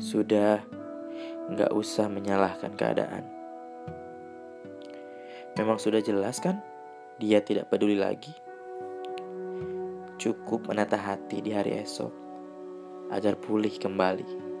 Sudah, nggak usah menyalahkan keadaan. Memang sudah jelas kan, dia tidak peduli lagi. Cukup menata hati di hari esok agar pulih kembali.